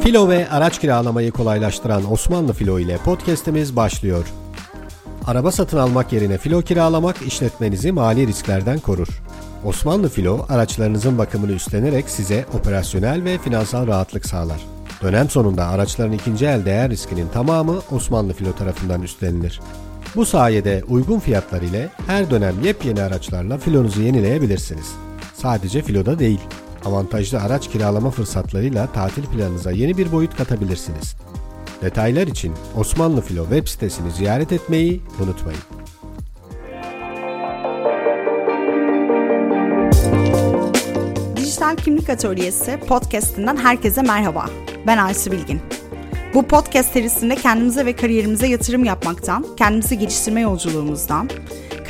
Filo ve araç kiralamayı kolaylaştıran Osmanlı Filo ile podcast'imiz başlıyor. Araba satın almak yerine filo kiralamak işletmenizi mali risklerden korur. Osmanlı Filo araçlarınızın bakımını üstlenerek size operasyonel ve finansal rahatlık sağlar. Dönem sonunda araçların ikinci el değer riskinin tamamı Osmanlı Filo tarafından üstlenilir. Bu sayede uygun fiyatlar ile her dönem yepyeni araçlarla filonuzu yenileyebilirsiniz. Sadece filoda değil, avantajlı araç kiralama fırsatlarıyla tatil planınıza yeni bir boyut katabilirsiniz. Detaylar için Osmanlı Filo web sitesini ziyaret etmeyi unutmayın. Dijital Kimlik Atölyesi podcast'inden herkese merhaba. Ben Aysu Bilgin. Bu podcast serisinde kendimize ve kariyerimize yatırım yapmaktan, kendimizi geliştirme yolculuğumuzdan,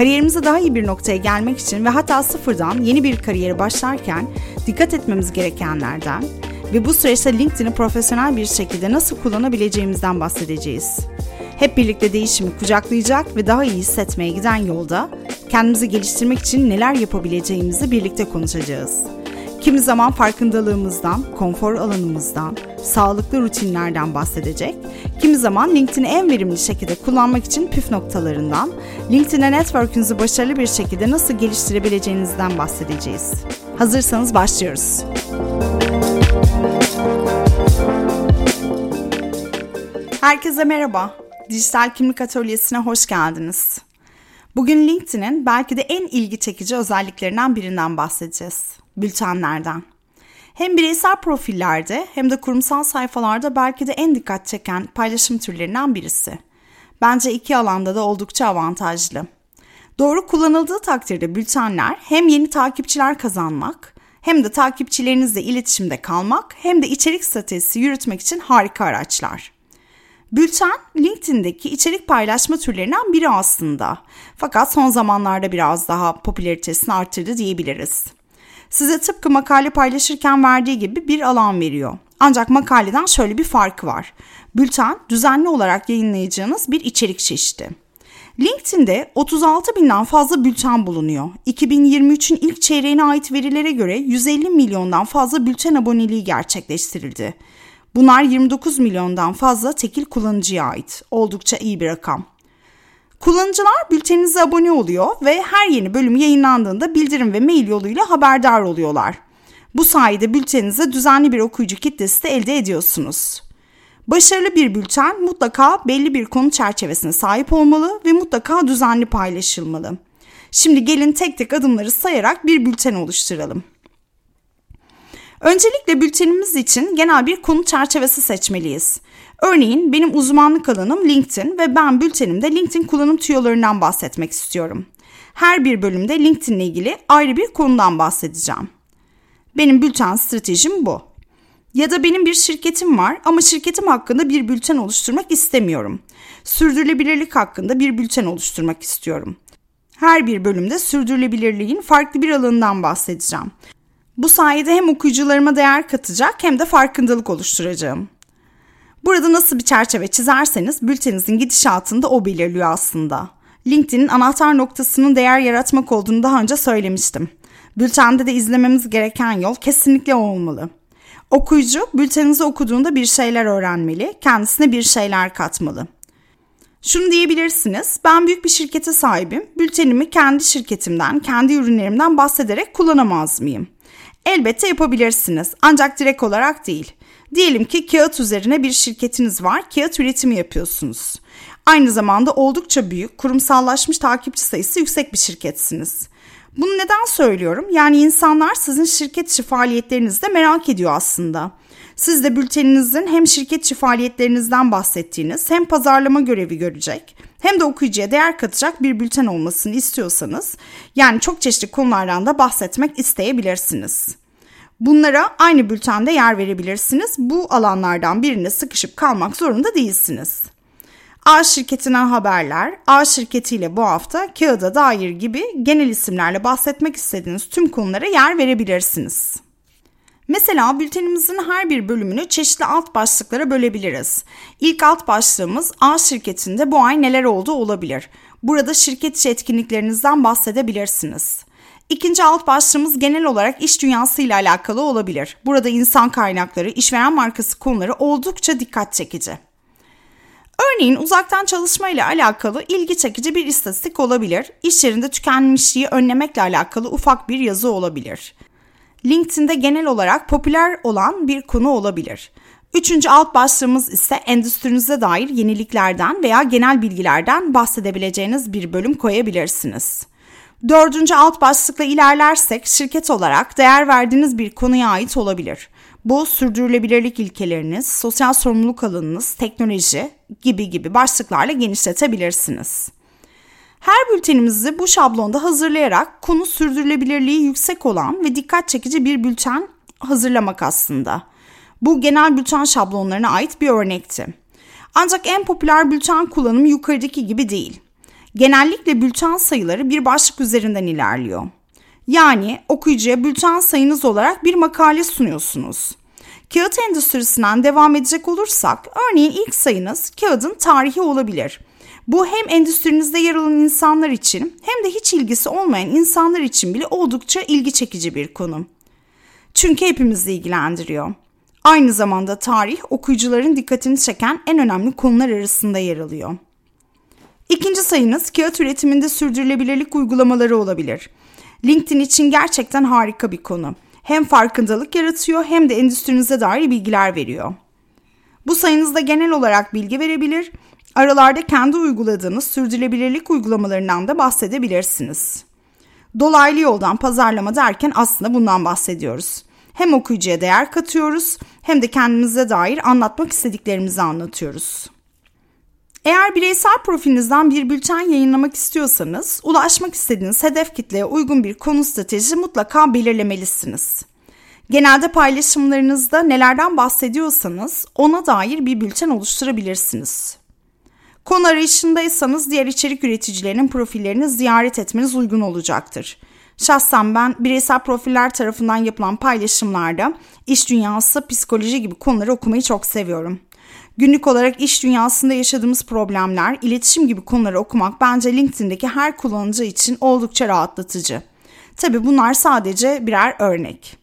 kariyerimize daha iyi bir noktaya gelmek için ve hatta sıfırdan yeni bir kariyere başlarken dikkat etmemiz gerekenlerden ve bu süreçte LinkedIn'i profesyonel bir şekilde nasıl kullanabileceğimizden bahsedeceğiz. Hep birlikte değişimi kucaklayacak ve daha iyi hissetmeye giden yolda kendimizi geliştirmek için neler yapabileceğimizi birlikte konuşacağız. Kimi zaman farkındalığımızdan, konfor alanımızdan, sağlıklı rutinlerden bahsedecek. Kimi zaman LinkedIn'i en verimli şekilde kullanmak için püf noktalarından, LinkedIn'e network'ünüzü başarılı bir şekilde nasıl geliştirebileceğinizden bahsedeceğiz. Hazırsanız başlıyoruz. Herkese merhaba. Dijital Kimlik Atölyesi'ne hoş geldiniz. Bugün LinkedIn'in belki de en ilgi çekici özelliklerinden birinden bahsedeceğiz. Bültenlerden. Hem bireysel profillerde hem de kurumsal sayfalarda belki de en dikkat çeken paylaşım türlerinden birisi. Bence iki alanda da oldukça avantajlı. Doğru kullanıldığı takdirde bültenler hem yeni takipçiler kazanmak hem de takipçilerinizle iletişimde kalmak hem de içerik stratejisi yürütmek için harika araçlar. Bülten LinkedIn'deki içerik paylaşma türlerinden biri aslında. Fakat son zamanlarda biraz daha popülaritesini arttırdı diyebiliriz. Size tıpkı makale paylaşırken verdiği gibi bir alan veriyor. Ancak makaleden şöyle bir farkı var. Bülten düzenli olarak yayınlayacağınız bir içerik çeşidi. LinkedIn'de 36 binden fazla bülten bulunuyor. 2023'ün ilk çeyreğine ait verilere göre 150 milyondan fazla bülten aboneliği gerçekleştirildi. Bunlar 29 milyondan fazla tekil kullanıcıya ait. Oldukça iyi bir rakam. Kullanıcılar bülteninize abone oluyor ve her yeni bölüm yayınlandığında bildirim ve mail yoluyla haberdar oluyorlar. Bu sayede bülteninize düzenli bir okuyucu kitlesi de elde ediyorsunuz. Başarılı bir bülten mutlaka belli bir konu çerçevesine sahip olmalı ve mutlaka düzenli paylaşılmalı. Şimdi gelin tek tek adımları sayarak bir bülten oluşturalım. Öncelikle bültenimiz için genel bir konu çerçevesi seçmeliyiz. Örneğin benim uzmanlık alanım LinkedIn ve ben bültenimde LinkedIn kullanım tüyolarından bahsetmek istiyorum. Her bir bölümde LinkedIn ile ilgili ayrı bir konudan bahsedeceğim. Benim bülten stratejim bu. Ya da benim bir şirketim var ama şirketim hakkında bir bülten oluşturmak istemiyorum. Sürdürülebilirlik hakkında bir bülten oluşturmak istiyorum. Her bir bölümde sürdürülebilirliğin farklı bir alanından bahsedeceğim. Bu sayede hem okuyucularıma değer katacak hem de farkındalık oluşturacağım. Burada nasıl bir çerçeve çizerseniz bülteninizin gidişatını da o belirliyor aslında. LinkedIn'in anahtar noktasının değer yaratmak olduğunu daha önce söylemiştim. Bültende de izlememiz gereken yol kesinlikle olmalı. Okuyucu bülteninizi okuduğunda bir şeyler öğrenmeli, kendisine bir şeyler katmalı. Şunu diyebilirsiniz, ben büyük bir şirkete sahibim, bültenimi kendi şirketimden, kendi ürünlerimden bahsederek kullanamaz mıyım? Elbette yapabilirsiniz ancak direkt olarak değil. Diyelim ki kağıt üzerine bir şirketiniz var, kağıt üretimi yapıyorsunuz. Aynı zamanda oldukça büyük, kurumsallaşmış takipçi sayısı yüksek bir şirketsiniz. Bunu neden söylüyorum? Yani insanlar sizin şirket içi faaliyetlerinizi de merak ediyor aslında. Siz de bülteninizin hem şirket içi faaliyetlerinizden bahsettiğiniz hem pazarlama görevi görecek hem de okuyucuya değer katacak bir bülten olmasını istiyorsanız yani çok çeşitli konulardan da bahsetmek isteyebilirsiniz. Bunlara aynı bültende yer verebilirsiniz. Bu alanlardan birine sıkışıp kalmak zorunda değilsiniz. A şirketinden haberler, A şirketiyle bu hafta kağıda dair gibi genel isimlerle bahsetmek istediğiniz tüm konulara yer verebilirsiniz. Mesela bültenimizin her bir bölümünü çeşitli alt başlıklara bölebiliriz. İlk alt başlığımız A şirketinde bu ay neler oldu olabilir. Burada şirket içi etkinliklerinizden bahsedebilirsiniz. İkinci alt başlığımız genel olarak iş dünyasıyla alakalı olabilir. Burada insan kaynakları, işveren markası konuları oldukça dikkat çekici. Örneğin uzaktan çalışma ile alakalı ilgi çekici bir istatistik olabilir. İş yerinde tükenmişliği önlemekle alakalı ufak bir yazı olabilir. LinkedIn'de genel olarak popüler olan bir konu olabilir. Üçüncü alt başlığımız ise endüstrinize dair yeniliklerden veya genel bilgilerden bahsedebileceğiniz bir bölüm koyabilirsiniz. Dördüncü alt başlıkla ilerlersek şirket olarak değer verdiğiniz bir konuya ait olabilir. Bu sürdürülebilirlik ilkeleriniz, sosyal sorumluluk alanınız, teknoloji gibi gibi başlıklarla genişletebilirsiniz. Her bültenimizi bu şablonda hazırlayarak konu sürdürülebilirliği yüksek olan ve dikkat çekici bir bülten hazırlamak aslında. Bu genel bülten şablonlarına ait bir örnekti. Ancak en popüler bülten kullanımı yukarıdaki gibi değil. Genellikle bülten sayıları bir başlık üzerinden ilerliyor. Yani okuyucuya bülten sayınız olarak bir makale sunuyorsunuz. Kağıt endüstrisinden devam edecek olursak, örneğin ilk sayınız kağıdın tarihi olabilir. Bu hem endüstrinizde yer alan insanlar için hem de hiç ilgisi olmayan insanlar için bile oldukça ilgi çekici bir konu. Çünkü hepimizi ilgilendiriyor. Aynı zamanda tarih okuyucuların dikkatini çeken en önemli konular arasında yer alıyor. İkinci sayınız kağıt üretiminde sürdürülebilirlik uygulamaları olabilir. LinkedIn için gerçekten harika bir konu. Hem farkındalık yaratıyor hem de endüstrinize dair bilgiler veriyor. Bu sayınızda genel olarak bilgi verebilir, aralarda kendi uyguladığınız sürdürülebilirlik uygulamalarından da bahsedebilirsiniz. Dolaylı yoldan pazarlama derken aslında bundan bahsediyoruz. Hem okuyucuya değer katıyoruz hem de kendimize dair anlatmak istediklerimizi anlatıyoruz. Eğer bireysel profilinizden bir bülten yayınlamak istiyorsanız, ulaşmak istediğiniz hedef kitleye uygun bir konu strateji mutlaka belirlemelisiniz. Genelde paylaşımlarınızda nelerden bahsediyorsanız ona dair bir bülten oluşturabilirsiniz. Konu arayışındaysanız diğer içerik üreticilerinin profillerini ziyaret etmeniz uygun olacaktır. Şahsen ben bireysel profiller tarafından yapılan paylaşımlarda iş dünyası, psikoloji gibi konuları okumayı çok seviyorum. Günlük olarak iş dünyasında yaşadığımız problemler, iletişim gibi konuları okumak bence LinkedIn'deki her kullanıcı için oldukça rahatlatıcı. Tabi bunlar sadece birer örnek.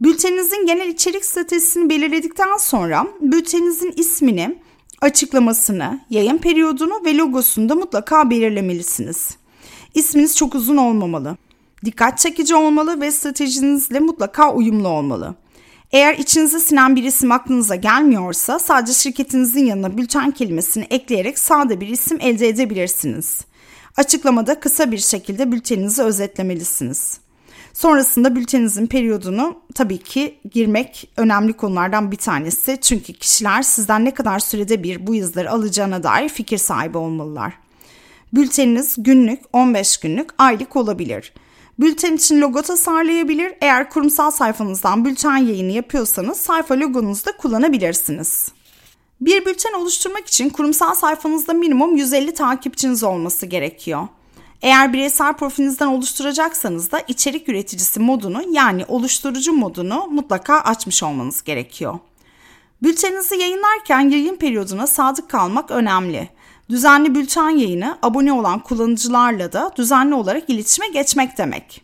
Bülteninizin genel içerik stratejisini belirledikten sonra bülteninizin ismini, açıklamasını, yayın periyodunu ve logosunu da mutlaka belirlemelisiniz. İsminiz çok uzun olmamalı. Dikkat çekici olmalı ve stratejinizle mutlaka uyumlu olmalı. Eğer içinize sinen bir isim aklınıza gelmiyorsa sadece şirketinizin yanına bülten kelimesini ekleyerek sade bir isim elde edebilirsiniz. Açıklamada kısa bir şekilde bülteninizi özetlemelisiniz. Sonrasında bülteninizin periyodunu tabii ki girmek önemli konulardan bir tanesi. Çünkü kişiler sizden ne kadar sürede bir bu izleri alacağına dair fikir sahibi olmalılar. Bülteniniz günlük, 15 günlük, aylık olabilir. Bülten için logo tasarlayabilir. Eğer kurumsal sayfanızdan bülten yayını yapıyorsanız sayfa logonuzu da kullanabilirsiniz. Bir bülten oluşturmak için kurumsal sayfanızda minimum 150 takipçiniz olması gerekiyor. Eğer bireysel profilinizden oluşturacaksanız da içerik üreticisi modunu yani oluşturucu modunu mutlaka açmış olmanız gerekiyor. Bülteninizi yayınlarken yayın periyoduna sadık kalmak önemli. Düzenli bülten yayını abone olan kullanıcılarla da düzenli olarak iletişime geçmek demek.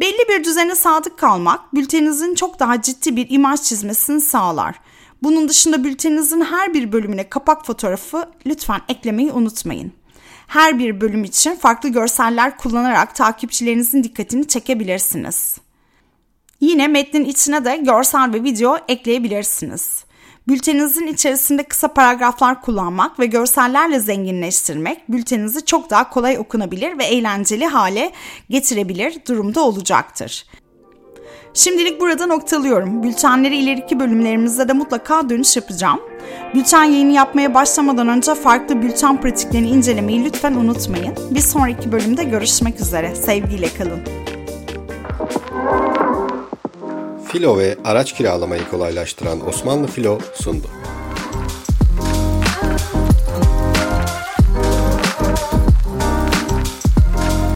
Belli bir düzene sadık kalmak bülteninizin çok daha ciddi bir imaj çizmesini sağlar. Bunun dışında bülteninizin her bir bölümüne kapak fotoğrafı lütfen eklemeyi unutmayın. Her bir bölüm için farklı görseller kullanarak takipçilerinizin dikkatini çekebilirsiniz. Yine metnin içine de görsel ve video ekleyebilirsiniz. Bülteninizin içerisinde kısa paragraflar kullanmak ve görsellerle zenginleştirmek bülteninizi çok daha kolay okunabilir ve eğlenceli hale getirebilir durumda olacaktır. Şimdilik burada noktalıyorum. Bültenleri ileriki bölümlerimizde de mutlaka dönüş yapacağım. Bülten yayını yapmaya başlamadan önce farklı bülten pratiklerini incelemeyi lütfen unutmayın. Bir sonraki bölümde görüşmek üzere. Sevgiyle kalın. Filo ve araç kiralamayı kolaylaştıran Osmanlı Filo sundu.